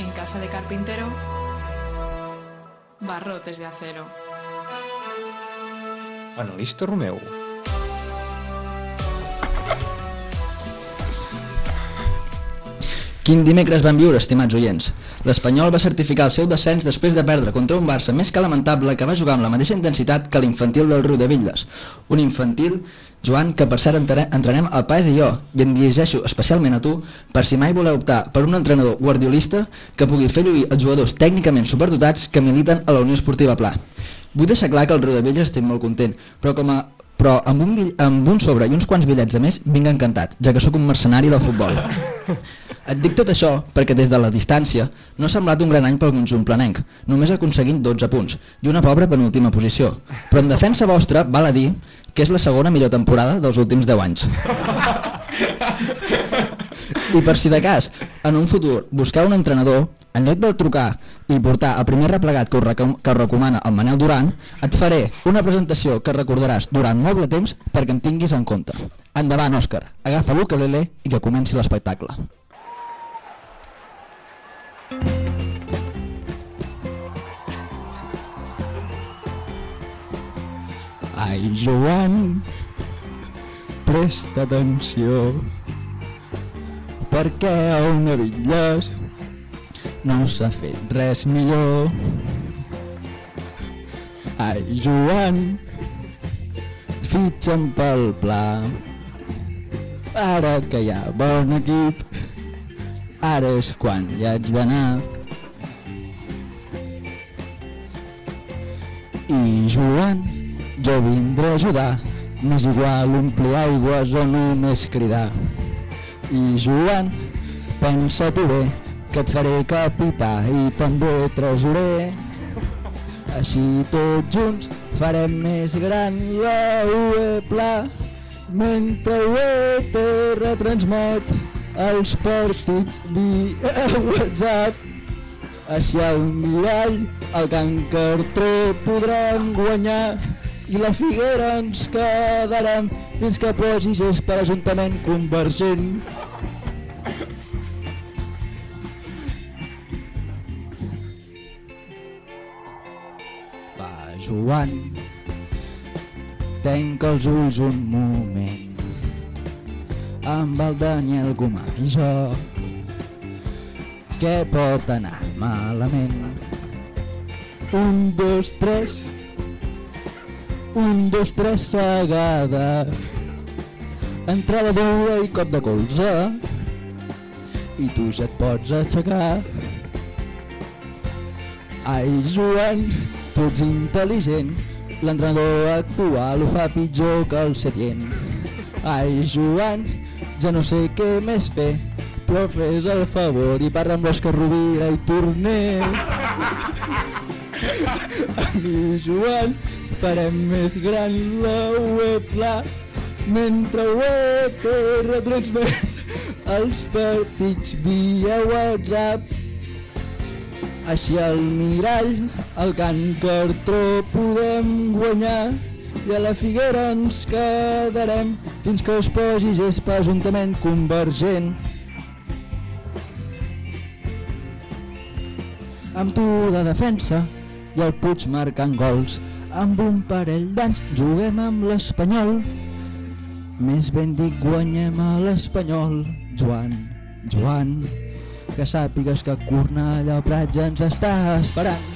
En casa de carpintero, barrotes de acero. Analista Romeu. Quin dimecres van viure, estimats oients? L'Espanyol va certificar el seu descens després de perdre contra un Barça més que lamentable que va jugar amb la mateixa intensitat que l'infantil del Riu de Villes. Un infantil, Joan, que per cert entrenem al Paez i jo, i em dirigeixo especialment a tu per si mai voleu optar per un entrenador guardiolista que pugui fer lluir els jugadors tècnicament superdotats que militen a la Unió Esportiva Pla. Vull deixar clar que el Villes estic molt content, però com a però amb un, amb un sobre i uns quants bitllets de més vinc encantat, ja que sóc un mercenari del futbol. Et dic tot això perquè des de la distància no ha semblat un gran any pel conjunt planenc, només aconseguint 12 punts i una pobra penúltima posició. Però en defensa vostra val a dir que és la segona millor temporada dels últims 10 anys. I per si de cas, en un futur, buscar un entrenador, en lloc de trucar i portar el primer replegat que recom que recomana el Manel Duran, et faré una presentació que recordaràs durant molt de temps perquè em tinguis en compte. Endavant, Òscar, agafa l'ukelele i que comenci l'espectacle. Ai, Joan, presta atenció, perquè a una bitlles no s'ha fet res millor. Ai, Joan, fitxa'm pel pla, ara que hi ha bon equip, ara és quan hi haig d'anar. I Joan, jo vindré a ajudar, m'és igual omplir aigües o només cridar. I Joan, pensa tu bé, que et faré capità i també tresorer. Així tots junts farem més gran la UE Pla, mentre UE te retransmet els partits via WhatsApp. Així al mirall, el Can Cartró podrem guanyar i la Figuera ens quedarem fins que posi gest per Ajuntament Convergent. Va, Joan, tanca els ulls un moment amb el Daniel Gomà i jo què pot anar malament un, dos, tres un, dos, tres segada entrada dura i cop de colze i tu ja et pots aixecar Ai, Joan, tu ets intel·ligent. L'entrenador actual ho fa pitjor que el Setién. Ai, Joan, ja no sé què més fer, però fes el favor i parla amb l'Òscar Rovira i torner. A mi, Joan, farem més gran la UE Pla, mentre UE te retransmet els partits via WhatsApp. Així al mirall, el Can Cartró podem guanyar. I a la Figuera ens quedarem fins que us posi gespa Ajuntament Convergent. Amb tu de defensa i el Puig marcant gols. Amb un parell d'anys juguem amb l'Espanyol. Més ben dic guanyem a l'Espanyol. Joan, Joan, que sàpigues que Cornellà al Prat ja ens està esperant.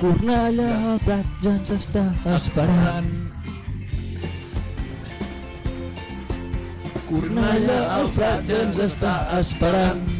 Cornellà al Prat ja ens està esperant. Cornellà al Prat ja ens està esperant.